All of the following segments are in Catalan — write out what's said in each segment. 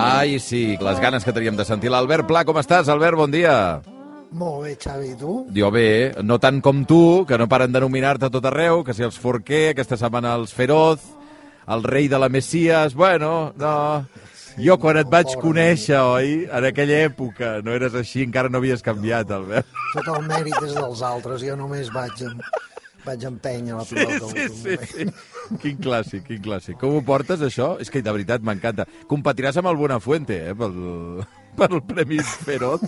Ai, sí, les ganes que teníem de sentir l'Albert Pla. Com estàs, Albert? Bon dia. Molt bé, Xavi, tu? Jo bé, no tant com tu, que no paren de nominar-te a tot arreu, que si els Forquer, aquesta setmana els Feroz, el rei de la Messias... Bueno, no... Jo quan et vaig conèixer, oi, en aquella època, no eres així, encara no havies canviat, Albert. Tot el mèrit és dels altres, jo només vaig, em, vaig empènyer la pilota. Sí, sí, sí. Quin clàssic, quin clàssic. Com ho portes, això? És que de veritat m'encanta. Competiràs amb el Buenafuente, eh, pel, pel Premi Feroz.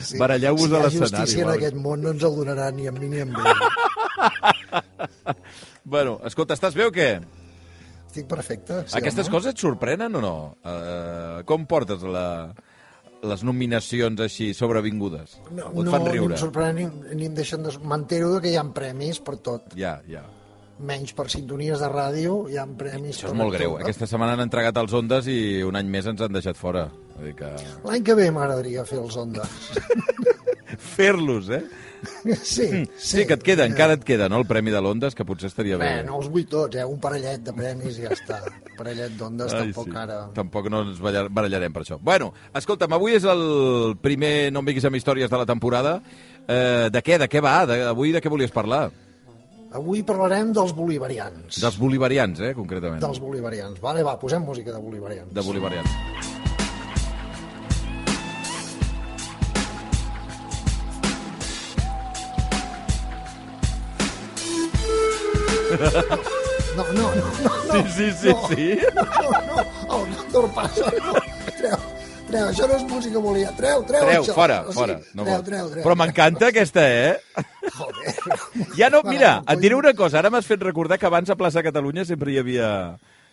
Sí. Baralleu-vos si a hi ha l'escenari. justícia en aquest món no ens el donarà ni a mi ni a ell. Bueno, escolta, estàs bé o què? Estic perfecte. Sí, Aquestes home. coses et sorprenen o no? Uh, com portes la, les nominacions així sobrevingudes? No, o et no fan ni riure? em sorprèn ni, ni em deixen de... M'entero que hi ha premis per tot. Ja, ja. Menys per sintonies de ràdio, hi ha premis Això és molt greu. tot. Aquesta setmana han entregat els Ondes i un any més ens han deixat fora. Vull dir que... L'any que ve m'agradaria fer els ondes. Fer-los, eh? Sí, sí. Sí, que et queda, encara et queda, no?, el Premi de l'Ondes, que potser estaria bé. Bé, no els vull tots, eh? Un parellet de premis i ja està. Un parellet d'ondes tampoc sí. ara... Tampoc no ens barallarem per això. Bueno, escolta'm, avui és el primer No em vinguis amb històries de la temporada. Eh, de què? De què va? De, avui de què volies parlar? Avui parlarem dels bolivarians. Dels bolivarians, eh, concretament. Dels bolivarians. Vale, va, posem música de bolivarians. De bolivarians. No, no, no, no, no. Sí, sí, sí, no, sí. No, no, el Còndor passa. No. Treu, treu, això no és música bolivariana. Treu, treu, Treu, això. fora, O sigui, fora. No treu, treu, treu. Però m'encanta aquesta, eh? Joder. Ja no, mira, et diré una cosa, ara m'has fet recordar que abans a Plaça Catalunya sempre hi havia,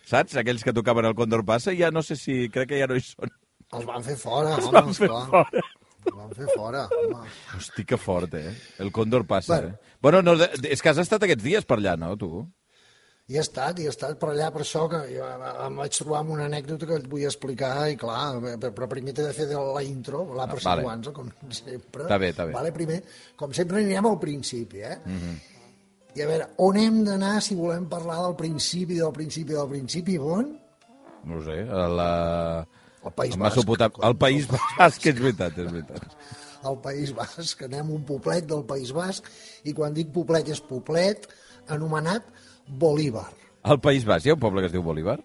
saps, aquells que tocaven el Còndor Passa, i ja no sé si, crec que ja no hi són. Els van fer fora, Els home, van fer esclar. fora. Els van fer fora, home. Hosti, que fort, eh? El Còndor Passa, Bueno. eh? Bueno, no, és que has estat aquests dies per allà, no, tu? I he estat, i he estat per allà, per això que jo em vaig trobar amb una anècdota que et vull explicar, i clar, però primer t'he de fer de la intro, la per vale. situar-nos, com sempre. Està bé, està bé. Vale, primer, com sempre anirem al principi, eh? Mm -hmm. I a veure, on hem d'anar si volem parlar del principi, del principi, del principi, on? No sé, a la... Al País Basc. Mesopotà- Al País Basc, és veritat, és veritat. Al País Basc, anem a un poblet del País Basc, i quan dic poblet és poblet, anomenat Bolívar. Al País Basc hi ha un poble que es diu Bolívar?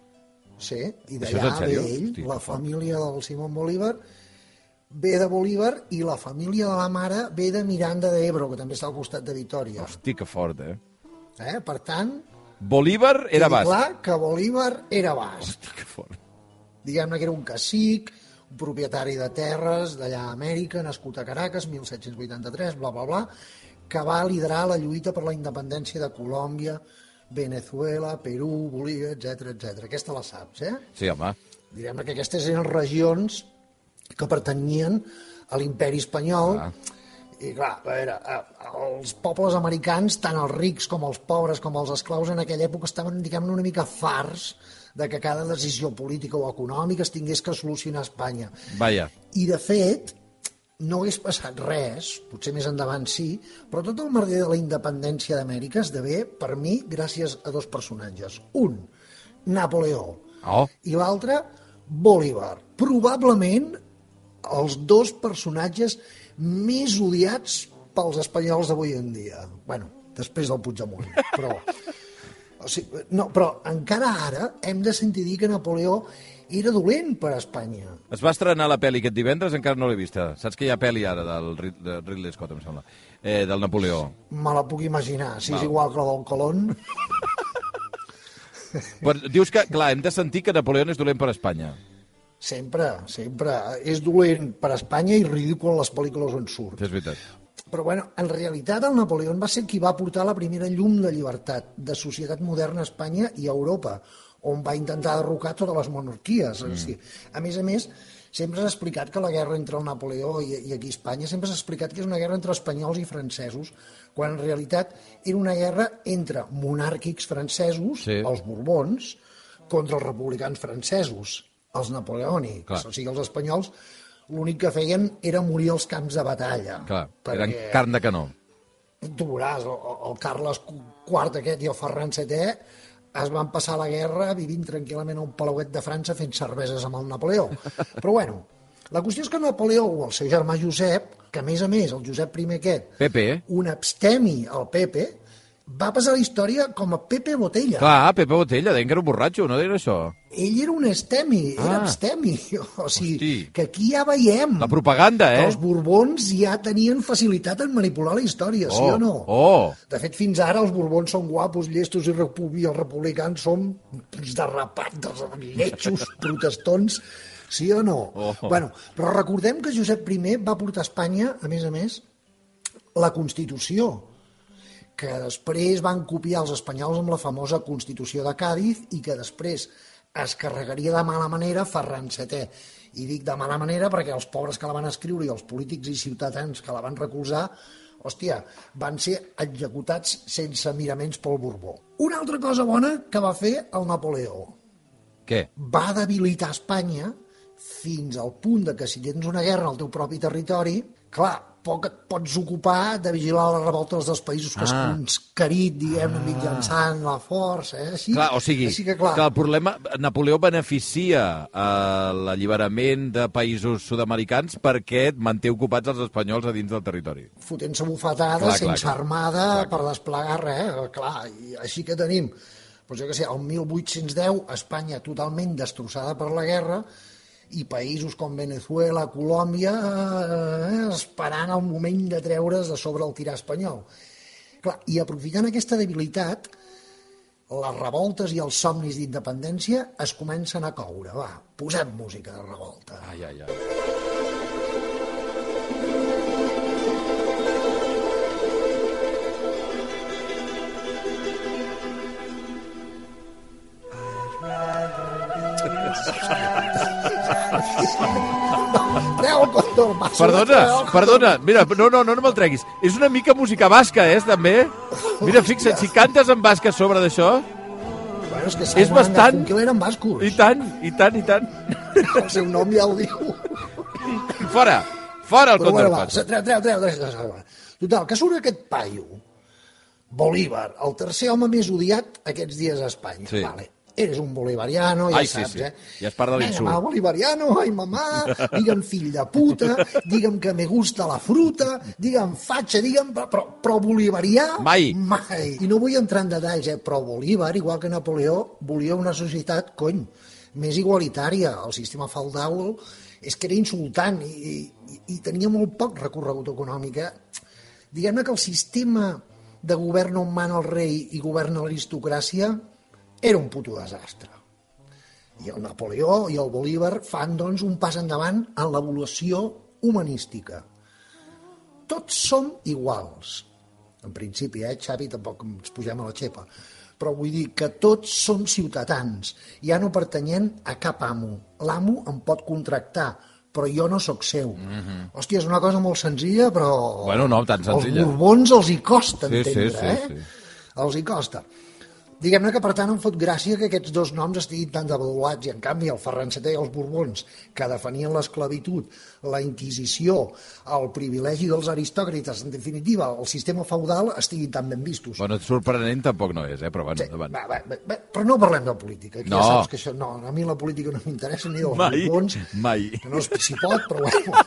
Sí, i d'allà ve ell, Hosti, la que família del Simón Bolívar, ve de Bolívar i la família de la mare ve de Miranda de Ebro, que també està al costat de Vitoria. Hosti, que fort, eh? Eh? Per tant, Bolívar era basc. clar que Bolívar era basc. Hosti, que fort. Diguem-ne que era un cacic, propietari de terres d'allà a Amèrica, nascut a Caracas, 1783, bla, bla, bla, que va liderar la lluita per la independència de Colòmbia, Venezuela, Perú, Bolívia, etc etc. Aquesta la saps, eh? Sí, home. Direm que aquestes eren regions que pertanyien a l'imperi espanyol Ah. I clar, a veure, eh, els pobles americans, tant els rics com els pobres com els esclaus en aquella època estaven, diguem una mica fars de que cada decisió política o econòmica es tingués que solucionar a Espanya. Vaja. I, de fet, no hagués passat res, potser més endavant sí, però tot el merder de la independència d'Amèrica esdevé, per mi, gràcies a dos personatges. Un, Napoleó, Oh, i l'altre, Bolívar. Probablement els dos personatges més odiats pels espanyols d'avui en dia. bueno, després del Puigdemont, però... O sigui, no, però encara ara hem de sentir dir que Napoleó era dolent per a Espanya. es va estrenar la pel·li aquest divendres, encara no l'he vista. Saps que hi ha pel·li ara del de Ridley Scott, em sembla, eh, del Napoleó. Me la puc imaginar. Si Val. és igual que la del Colón, Però dius que, clar, hem de sentir que Napoleó és dolent per Espanya. Sempre, sempre. És dolent per a Espanya i ridícul a les pel·lícules on surt. És veritat. Però bueno, en realitat el Napoleó va ser qui va portar la primera llum de llibertat, de societat moderna a Espanya i a Europa, on va intentar derrocar totes les monarquies. Mm. O sigui, a més a més, sempre s'ha explicat que la guerra entre el Napoleó i, i aquí a Espanya, sempre s'ha explicat que és una guerra entre espanyols i francesos, quan en realitat era una guerra entre monàrquics francesos, Sí. els borbons, contra els republicans francesos, els napoleònics. Clar. O sigui, els espanyols l'únic que feien era morir als camps de batalla. Clar, eren carn de canó. tu veuràs, el, el Carles IV aquest i el Ferran VII es van passar la guerra vivint tranquil·lament a un palauet de França fent cerveses amb el Napoleó. Però bueno, la qüestió és que Napoleó o el seu germà Josep, que a més a més el Josep I aquest, Pepe. un abstemi al Pepe, va passar a la història com a Pepe Botella. Clar, Pepe Botella, deien que era un borratxo, no deien això? Ell era un estemi, era Ah. abstemi. O sigui, Hosti. que aquí ja veiem La propaganda, eh? els Borbons ja tenien facilitat en manipular la història, sí Oh, o no? oh. De fet, fins ara els Borbons són guapos, llestos i, repu- i els republicans són uns derrapats, lletjos, protestons, sí o no? Oh. Bueno, però recordem que Josep I va portar a Espanya, a més a més, la Constitució, que després van copiar els espanyols amb la famosa Constitució de Càdiz i que després es carregaria de mala manera Ferran VII. I dic de mala manera perquè els pobres que la van escriure i els polítics i ciutadans que la van recolzar, hòstia, van ser executats sense miraments pel Borbó. Una altra cosa bona que va fer el Napoleó Què? va debilitar Espanya fins al punt de que si tens una guerra al teu propi territori, clar, poc et pots ocupar de vigilar les revoltes dels països que has Ah. conscarit, diguem-ne, mitjançant la força, eh? Així, Clar, o sigui, així que, clar, que el problema... Napoleó beneficia eh, l'alliberament de països sud-americans perquè et manté ocupats els espanyols a dins del territori. fotent-se bufetades, Clar, sense clar. armada, Clar, per desplegar res, clar, i així que tenim, doncs jo què sé, el 1810, Espanya totalment destrossada per la guerra, i països com Venezuela, Colòmbia, eh, esperant el moment de treure's de sobre el tirà espanyol. Clar, I aprofitant aquesta debilitat, les revoltes i els somnis d'independència es comencen a coure. Va, posem música de revolta. Ai, ai, ai. Treu el condor, Perdona, perdona, mira, no, no, no, no me'l treguis. És una mica música basca, eh, també? Mira, fixa't, si cantes en basca a sobre d'això, Bueno, és que És bastant- Garfunkel eren bascos. i tant, i tant, i tant. El seu nom ja ho diu. Fora, fora el Però bueno, va, contrapàs. treu, treu, treu, treu, treu. Total, que surt aquest paio, Bolívar, el tercer home més odiat aquests dies a Espanya. Sí. Vale. Eres un bolivariano, ja Ai, sí, saps, sí. eh? Ja es Venga, l'insult. va, bolivariano, ai mamà, digue'm fill de puta, digue'm que me gusta la fruta, digue'm fatxa, digue'm... Però, però bolivarià... Mai. Mai. I no vull entrar en detalls, eh? però Bolívar, igual que Napoleó, volia una societat, cony, més igualitària. El sistema feudal és que era insultant i, i, i tenia molt poc recorregut econòmic. Eh? Diguem-ne que el sistema de govern on mana el rei i governa l'aristocràcia era un puto desastre. I el Napoleó i el Bolívar fan, doncs, un pas endavant en l'evolució humanística. Tots som iguals. En principi, eh, Xavi, tampoc ens pugem a la xepa. Però vull dir que tots som ciutadans, ja no pertanyent a cap amo. L'amo em pot contractar, però jo no sóc seu. Mm -hmm. Hòstia, és una cosa molt senzilla, però... Bueno, no, tan senzilla. Els borbons els hi costa Sí, sí, entendre, sí, eh? sí. Els hi costa. Diguem-ne que, per tant, em fot gràcia que aquests dos noms estiguin tan devaluats i, en canvi, el Ferran VII i els Borbons, que definien l'esclavitud, la Inquisició, el privilegi dels aristòcrates, en definitiva, el sistema feudal, estiguin tan ben vistos. Bueno, sorprenent tampoc no és, eh? Però bueno, Sí, endavant. va, va, va, va, però no parlem de política. Aquí No. ja saps que això, no, a mi la política no m'interessa ni dels Mai, Borbons, mai. que no s'hi pot, però bueno.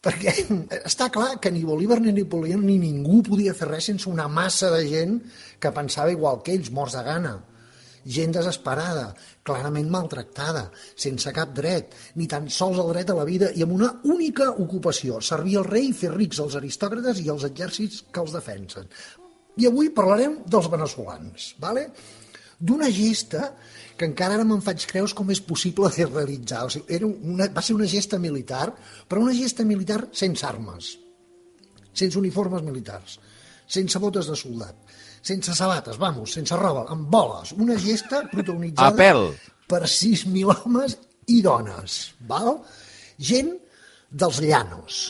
Perquè està clar que ni Bolívar ni Napoleó ni ningú podia fer res sense una massa de gent que pensava igual que ells, morts de gana. Gent desesperada, clarament maltractada, sense cap dret, ni tan sols el dret a la vida i amb una única ocupació, servir el rei i fer rics els aristòcrates i els exèrcits que els defensen. I avui parlarem dels venezolans, ¿vale? d'una gesta que encara ara me'n faig creus com és possible de realitzar. O sigui, era una, va ser una gesta militar, però una gesta militar sense armes, sense uniformes militars, sense botes de soldat, sense sabates, vamos, sense roba, amb boles, una gesta protagonitzada A pèl. per 6.000 homes i dones, val? Gent dels llanos.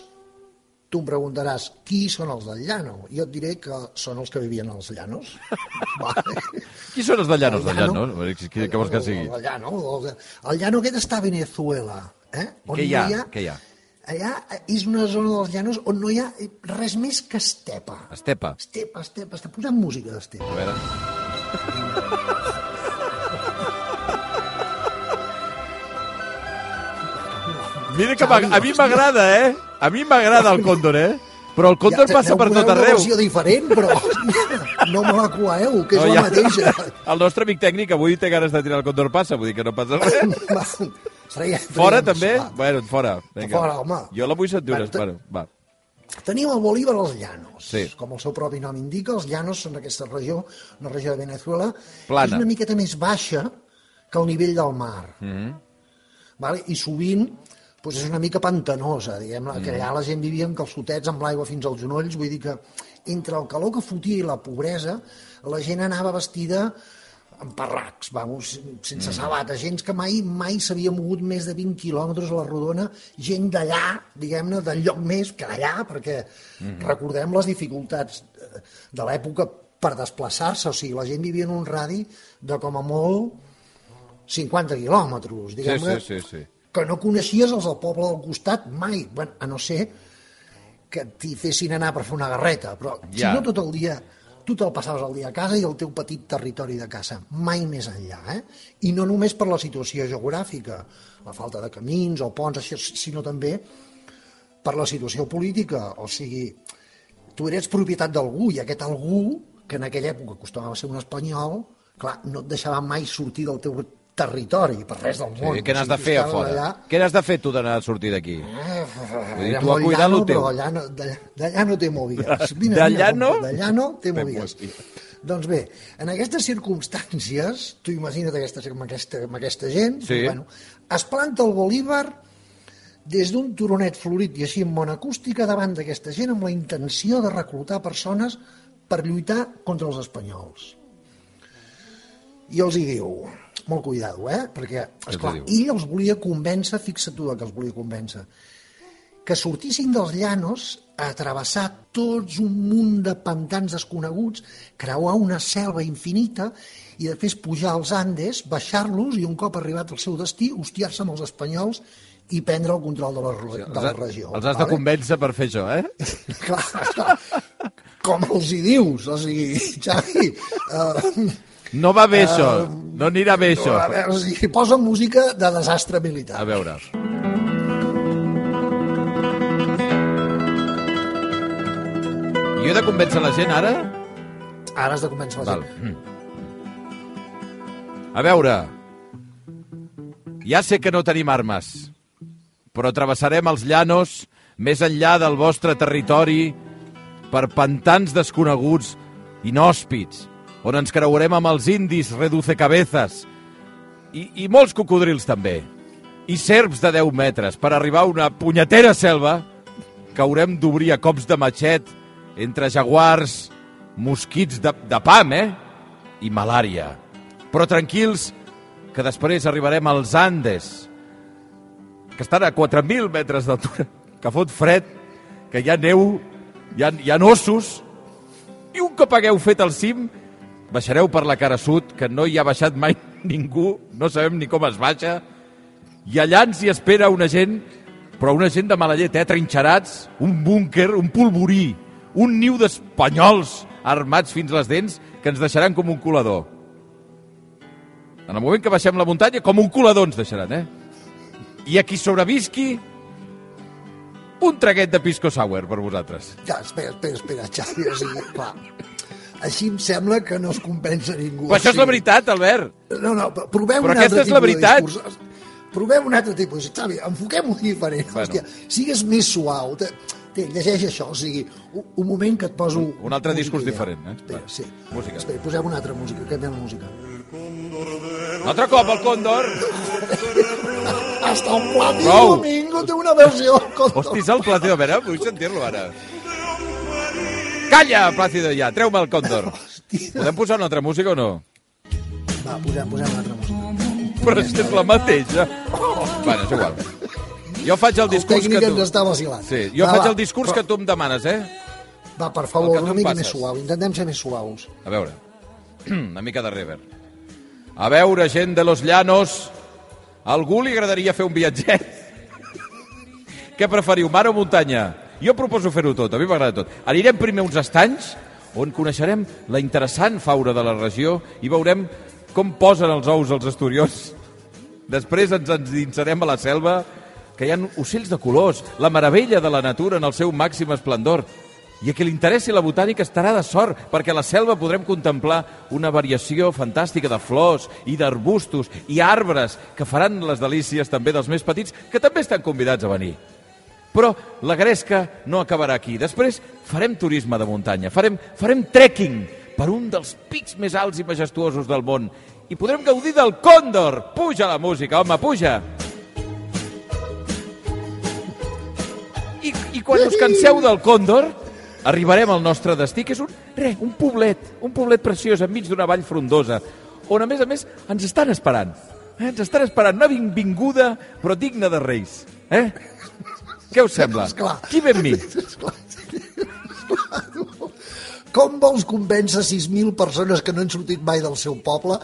Tu em preguntaràs, qui són els del llano? Jo et diré que són els que vivien als llanos. vale? Qui són els de Llanos, de El llano. Llanos? Què, què vols que sigui? El llano, el, el llano aquest està a Venezuela. Eh? On Què hi ha? no Què hi ha? Allà és una zona dels llanos on no hi ha res més que estepa. Estepa. Estepa, estepa, està posant música d'estepa. A veure... Mira que a mi m'agrada, eh? A mi m'agrada el còndor, eh? Però el còndor passa per tot Una arreu. versió diferent, però no me la coeu, que és No, la ja. mateixa. El nostre amic tècnic avui té ganes de tirar el còndor passa, vull dir que no passa res. Traiem- Fora també? va. Bueno, fora. Vinga. Fora, home. Jo la vull sentir Bueno, te- Bueno, va. Tenim el Bolívar als llanos. Sí. Com el seu propi nom indica, els llanos són aquesta regió, una regió de Venezuela, Plana. és una miqueta més baixa que el nivell del mar. Mm. -hmm. vale? I sovint doncs és una mica pantanosa, diguem. -ne, que allà la gent vivia amb calçotets amb l'aigua fins als genolls, vull dir que entre el calor que fotia i la pobresa, la gent anava vestida amb parracs, vamos, sense sabates, gent que mai mai s'havia mogut més de 20 quilòmetres a la rodona, gent d'allà, diguem-ne, del lloc més que d'allà, perquè recordem les dificultats eh, de l'època per desplaçar-se, o sigui, la gent vivia en un radi de com a molt 50 quilòmetres, Sí, diguem-ne, sí, sí, sí. Que no coneixies els del poble del costat mai, bueno, a no ser que t'hi fessin anar per fer una garreta, però Ja. si no tot el dia tu te'l passaves el dia a casa i el teu petit territori de casa, mai més enllà, eh? I no només per la situació geogràfica, la falta de camins o ponts, això, sinó també per la situació política, o sigui, tu eres propietat d'algú i aquest algú, que en aquella època acostumava a ser un espanyol, clar, no et deixava mai sortir del teu territori, per res del sí món. què n'has de fer a fora? allà, Què n'has de fer tu d'anar a sortir d'aquí? Eh, dir, tu a cuidar llano, lo teu. d'allà no, d'allà- no te movies. D'allà no? D'allà no te Te movies. Doncs bé, en aquestes circumstàncies, tu imagina't aquesta, amb, aquesta, amb aquesta gent, Sí. bueno, es planta el Bolívar des d'un turonet florit i així en bona acústica davant d'aquesta gent amb la intenció de reclutar persones per lluitar contra els espanyols. I els hi diu, molt cuidado, eh? Perquè, esclar, ell els volia convèncer, fixa't tu que els volia convèncer, que sortissin dels llanos a travessar tots un munt de pantans desconeguts, creuar una selva infinita i després pujar als Andes, baixar-los i un cop arribat al seu destí, hostiar-se amb els espanyols i prendre el control de la, de la Els, regió. els has de convèncer per fer això, eh? clar, clar. Com els hi dius, o sigui, Xavi, uh, No va bé això, no anirà bé això. a veure, sigui, posa música de desastre militar. A veure. Jo he de convèncer la gent ara? Ara has de convèncer la Val. gent. A veure, ja sé que no tenim armes, però travessarem els llanos més enllà del vostre territori per pantans desconeguts, inhòspits, on ens creuarem amb els indis reducecabezas i, i molts cocodrils també, i serps de 10 metres per arribar a una punyetera selva que haurem d'obrir a cops de matxet entre jaguars, mosquits de, de pam, eh? I malària. Però tranquils, que després arribarem als Andes, que estan a 4.000 metres d'altura, que fot fred, que hi ha neu, hi ha, hi ha ossos, i un cop hagueu fet el cim, baixareu per la cara sud, que no hi ha baixat mai ningú, no sabem ni com es baixa, i allà ens hi espera una gent, però una gent de mala llet, eh? trinxerats, un búnquer, un polvorí, un niu d'espanyols armats fins les dents que ens deixaran com un colador. En el moment que baixem la muntanya, com un colador ens deixaran, eh? I a qui sobrevisqui, un traguet de pisco sour per vosaltres. Ja, espera, espera, espera, Xavi, o sigui, clar, així em sembla que no es compensa ningú. Però això és la veritat, Albert. No, no, però provem Però un altre tipus de discurs. Provem un altre tipus. Xavi, enfoquem-ho diferent. Bueno. Hòstia, sigues més suau. Te, te, llegeix això, o sigui, un, un moment que et poso... Un altre discurs diferent, eh? Espera, sí. música. Espera, posem una altra música, canviem la música. Altre cop, el còndor. Hasta un Prou. Domingo té una versió del. Hosti, és el Plácido, a veure, vull sentir-lo ara. Calla, Plácido, ja, treu-me el còndor. Podem posar una altra música o no? Va, posem, posem una altra música. Però és la mateixa. Bueno, és igual. Jo faig el El discurs tècnic que ens tu... està vacilant. Sí, jo va, faig va, el discurs però- que tu em demanes, eh? Va, per El favor, una mica passes. més suau. Intentem ser més suaus. A veure, una mica de rever. A veure, gent de los llanos, a algú li agradaria fer un viatget? Què preferiu, mar o muntanya? Jo proposo fer-ho tot, a mi m'agrada tot. Anirem primer a uns estanys on coneixerem la interessant fauna de la regió i veurem com posen els ous els esturions. Després ens endinsarem a la selva, que hi ha ocells de colors, la meravella de la natura en el seu màxim esplendor. I a qui li interessi la botànica estarà de sort, perquè a la selva podrem contemplar una variació fantàstica de flors i d'arbustos i arbres que faran les delícies també dels més petits, que també estan convidats a venir. Però la gresca no acabarà aquí. Després farem turisme de muntanya, farem, farem trekking per un dels pics més alts i majestuosos del món i podrem gaudir del còndor. Puja la música, home, puja. I, I quan us canseu del còndor, arribarem al nostre destí, que és un, re, un poblet, un poblet preciós enmig d'una vall frondosa, on, a més a més, ens estan esperant. Eh? Ens estan esperant una benvinguda, però digna de reis. Eh? Què us sembla? Esclar. Qui ve amb mi? Esclar. Com vols convèncer 6.000 persones que no han sortit mai del seu poble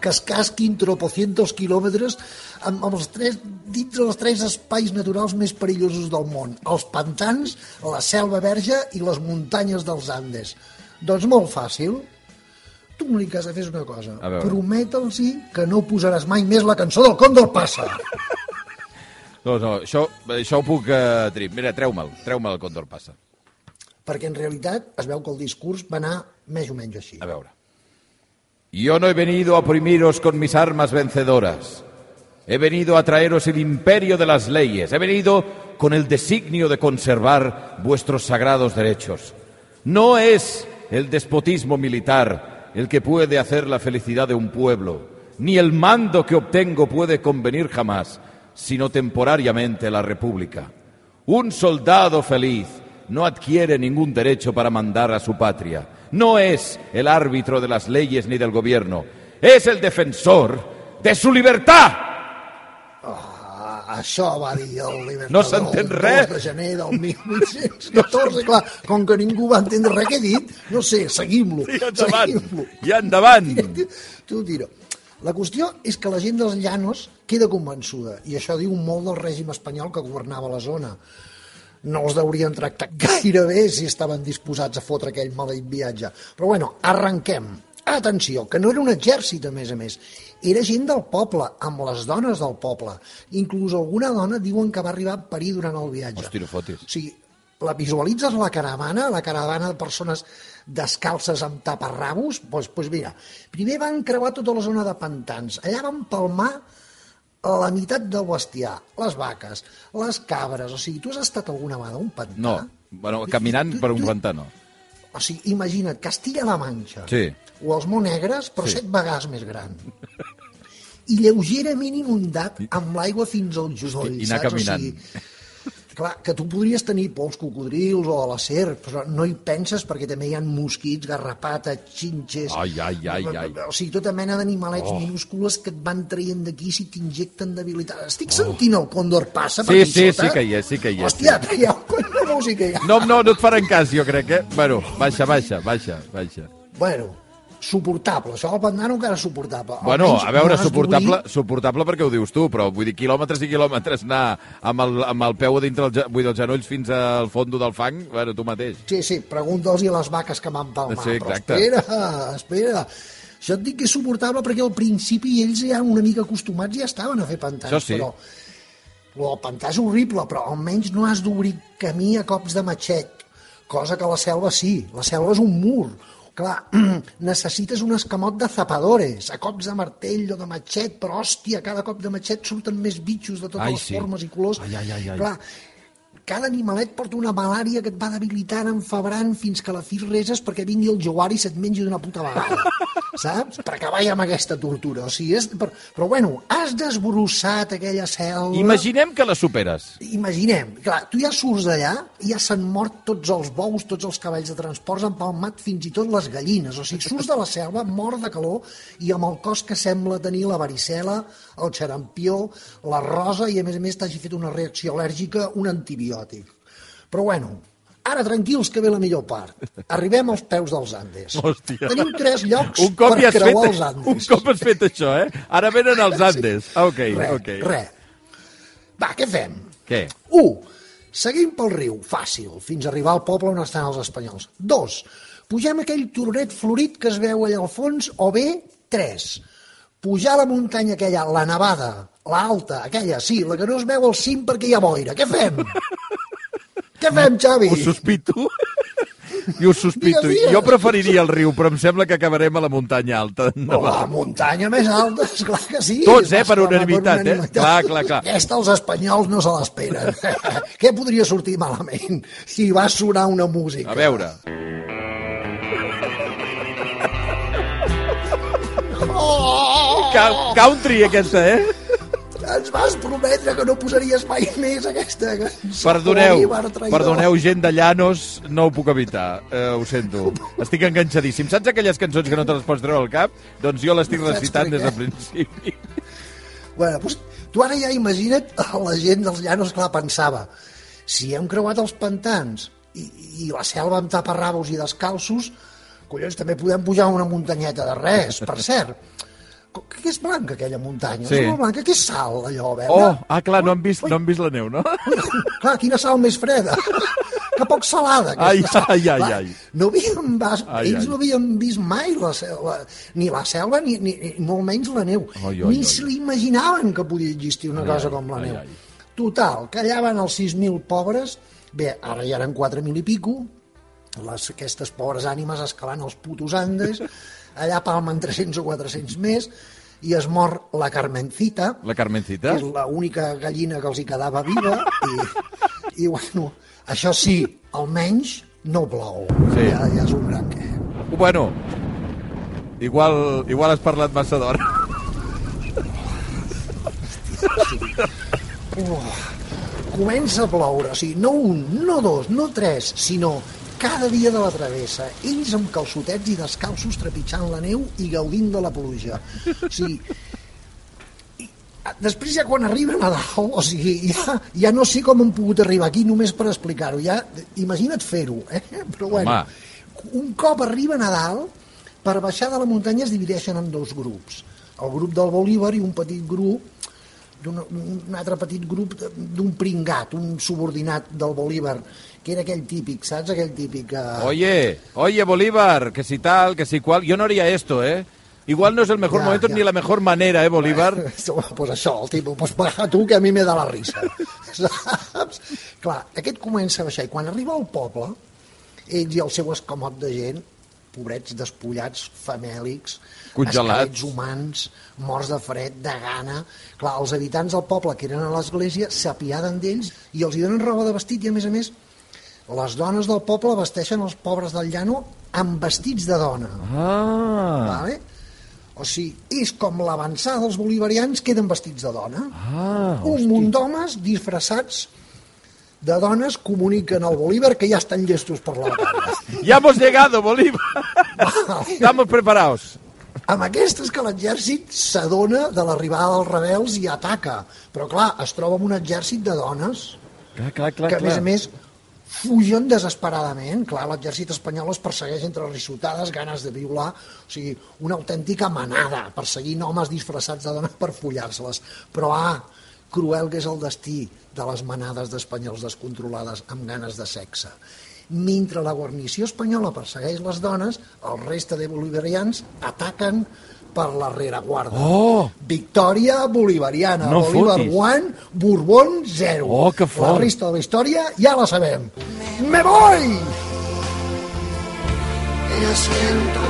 que es casquin tropocientos quilòmetres amb, amb els tres, dins dels tres espais naturals més perillosos del món? Els pantans, la selva verge i les muntanyes dels Andes. Doncs molt fàcil. Tu l'únic que has de fer és una cosa. Prometa'ls que no posaràs mai més la cançó del Còndor Passa. No, no, això, això ho puc eh, dir. Mira, treu-me'l, treu-me el Condor Passa. Perquè en realitat es veu que el discurs va anar més o menys així. A veure. Yo no he venido a oprimiros con mis armas vencedoras. He venido a traeros el imperio de las leyes. He venido con el designio de conservar vuestros sagrados derechos. No es el despotismo militar el que puede hacer la felicidad de un pueblo, ni el mando que obtengo puede convenir jamás, sino temporariamente la república. Un soldado feliz no adquiere ningún derecho para mandar a su patria. No es el árbitro de las leyes ni del gobierno. Es el defensor de su libertad. Ah, això va dir el Libertador No s'entén res. 2 de gener del 1814. Clar, com que ningú va entendre res que he dit, no sé, seguim-lo. I endavant. seguim-lo. I endavant. Tu tira. La qüestió és que la gent dels llanos queda convençuda, i això diu molt del règim espanyol que governava la zona. No els deurien tractar gaire bé si estaven disposats a fotre aquell maleït viatge. Però bueno, arrenquem. Atenció, que no era un exèrcit, a més a més. Era gent del poble, amb les dones del poble. Inclús alguna dona diuen que va arribar a parir durant el viatge. Hosti, no fotis. O sigui, la visualitzes la caravana, la caravana de persones descalces amb taparrabos? Doncs pues, pues mira, primer van creuar tota la zona de pantans. Allà van palmar la meitat del bestiar, les vaques, les cabres... O sigui, tu has estat alguna vegada a un pantà? No, bueno, caminant per un pantà no. O sigui, imagina't, Castilla-La Manxa. Sí. O els Monegres, però Sí. set vegades més gran. I lleugerament inundat amb l'aigua fins als genolls, i anar saps? caminant. O sigui, clar, que tu podries tenir pols cocodrils o a la serp, però no hi penses perquè també hi ha mosquits, garrapates, xinxes... Ai, ai, ai, ai. O sigui, tota mena d'animalets oh. minúscules que et van traient d'aquí si t'injecten debilitat. Estic sentint el còndor passa per Sí, aquí sí, sota? sí que hi és, sí que hi és, Hòstia, sí. traieu quanta música hi ha. No, no, no et faran cas, jo crec, eh? Bueno, baixa, baixa, baixa, baixa. Bueno, suportable. Això del Pandano encara és suportable. Bueno, Almenys a veure, suportable, suportable perquè ho dius tu, però vull dir, quilòmetres i quilòmetres anar amb el, amb el peu a dintre, el, vull dir, els genolls fins al fondo del fang, bueno, tu mateix. Sí, sí, pregunta'ls a les vaques que m'han palmat. Sí, però exacte. espera, espera. Això et dic que és suportable perquè al principi ells ja una mica acostumats ja estaven a fer pantans. Això sí. Però lo del pantà és horrible, però almenys no has d'obrir camí a cops de matxet, cosa que la selva sí. La selva és un mur. Clar, necessites un escamot de zapadores, a cops de martell o de matxet, però hòstia, cada cop de matxet surten més bitxos de totes Ai, les sí. formes i colors. Ai, ai, ai, ai. Clar, cada animalet porta una malària que et va debilitant, enfebrant, fins que a la fi reses perquè vingui el jaguar i se't mengi d'una puta vegada. Saps? Per acabar ja amb aquesta tortura. O sigui, és... Per... Però bueno, has desbrossat aquella selva... Imaginem que la superes. Imaginem, clar, tu ja surts d'allà i ja s'han mort tots els bous, tots els cavalls de transports, han palmat fins i tot les gallines. O sigui, surts de la selva, mort de calor, i amb el cos que sembla tenir la varicela, el xarampió, la rosa, i a més a més t'hagi fet una reacció al·lèrgica, un antibiòtic. Però bueno, ara tranquils que ve la millor part. Arribem als peus dels Andes. Hòstia. Tenim tres llocs Un cop per has fet, creuar els Andes. un cop has fet això, eh? Ara venen els Andes. Ah, ok, Re, ok. re. Va, què fem? Què? 1. Seguim pel riu, fàcil, fins a arribar al poble on estan els espanyols. 2. Pugem aquell turonet florit que es veu allà al fons, o bé 3. Pujar la muntanya aquella, la nevada, la alta, aquella, sí, la que no es veu al cim perquè hi ha boira. Què fem? Què fem, Xavi? Ho sospito. I ho sospito. Digues, digues. Jo preferiria el riu, però em sembla que acabarem a la muntanya alta. Oh, la muntanya més alta, esclar que sí. Tots, eh, per unanimitat, eh? Clar, clar, clar. Aquesta els espanyols no se l'esperen. Què podria sortir malament si va sonar una música? A veure. Ca- Country, aquesta, eh? Ens vas prometre que no posaries mai més aquesta cançó. Perdoneu, perdoneu, gent de Llanos, no ho puc evitar, eh, ho sento. Estic enganxadíssim. Saps aquelles cançons que no te les pots treure al cap? Doncs jo l'estic Saps recitant des del principi. Bueno, doncs, tu ara ja imagina't la gent dels llanos, clar, pensava, si hem creuat els pantans i, i la selva amb taparrabos i descalços, collons, també podem pujar una muntanyeta de res, per cert. Què és blanca, aquella muntanya? Sí. És molt blanca, què és sal, allò, verda? Oh, ah, clar, no han vist, no han vist la neu, no? Clar, quina sal més freda. que poc salada. Ai, sal. ai, ai, ai. No havíem vas, Ai, ells ai. no havien vist mai la, selva, ni la selva ni, ni, ni molt menys la neu. Ai, ai, ni se l'imaginaven que podia existir una Ai, cosa ai, com la ai, neu. ai. Total, callaven els 6.000 pobres, bé, ara ja eren 4.000 i pico, les, aquestes pobres ànimes escalant els putos Andes, allà palmen 300 o 400 més, i es mor la Carmencita, La Carmencita? que és l'única gallina que els hi quedava viva i, i bueno, això sí, almenys no plou. Sí. Ja, ja és un gran què. Bueno, igual, igual has parlat massa d'hora. Comença a ploure, o sigui, no un, no dos, no tres, sinó cada dia de la travessa, ells amb calçotets i descalços trepitjant la neu i gaudint de la pluja. O sigui, i, després ja quan arriben a dalt, o sigui, ja, ja no sé com han pogut arribar aquí només per explicar-ho, ja, imagina't fer-ho, eh? però bueno, un cop arriben a dalt, per baixar de la muntanya es divideixen en dos grups, el grup del Bolívar i un petit grup d'un un altre petit grup d'un pringat, un subordinat del Bolívar, que era aquell típic, saps? Aquell típic... Uh... Oye, oye, Bolívar, que si tal, que si cual. Yo no haría esto, ¿eh? Igual no es el mejor Ya, momento ya. ni la mejor manera, ¿eh, Bolívar? pues això, el tipus, pues baja tu, que a mi me da la risa. Saps? Clar, aquest comença a baixar, i quan arriba al poble, ells i el seu escamot de gent, pobrets despullats, famèlics, Congelats. humans, morts de fred, de gana... Clar, els habitants del poble que eren a l'església s'apiaden d'ells i els hi donen roba de vestit i, a més a més, les dones del poble vesteixen els pobres del llano amb vestits de dona. Ah, Vale? O sigui, és com l'avançada dels bolivarians queden vestits de dona. ah, Un munt d'homes disfressats de dones comuniquen al Bolívar que ja estan llestos per la batalla. ya hemos llegado, Bolívar. Estamos preparados. Amb aquestes que l'exèrcit s'adona de l'arribada dels rebels i ataca. Però clar, es troba amb un exèrcit de dones Clar, clar, clar, que a més a més fugen desesperadament. Clar, l'exèrcit espanyol es persegueix entre risotades, ganes de violar, o sigui, una autèntica manada, perseguint homes disfressats de dones per follar-se-les. Però, ah, cruel que és el destí de les manades d'espanyols descontrolades amb ganes de sexe. Mentre la guarnició espanyola persegueix les dones, el reste de bolivarians ataquen per la rereguarda. Oh! Victòria bolivariana. No Bolívar fotis. 1, Borbón 0. Oh, que fort. La resta de la història ja la sabem. Me voy! Lo siento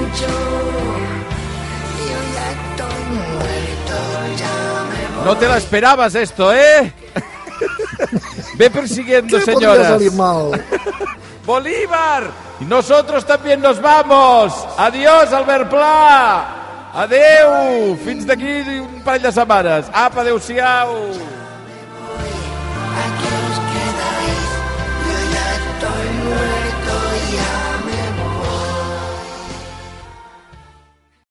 mucho. No te la esperabas esto, ¿eh? Ve persiguiendo, ¿Qué podría señoras. salir mal? Bolívar! Y nosotros también nos vamos! Adiós, Albert Pla! Adeu! Fins d'aquí un parell de setmanes. Apa, adeu-siau!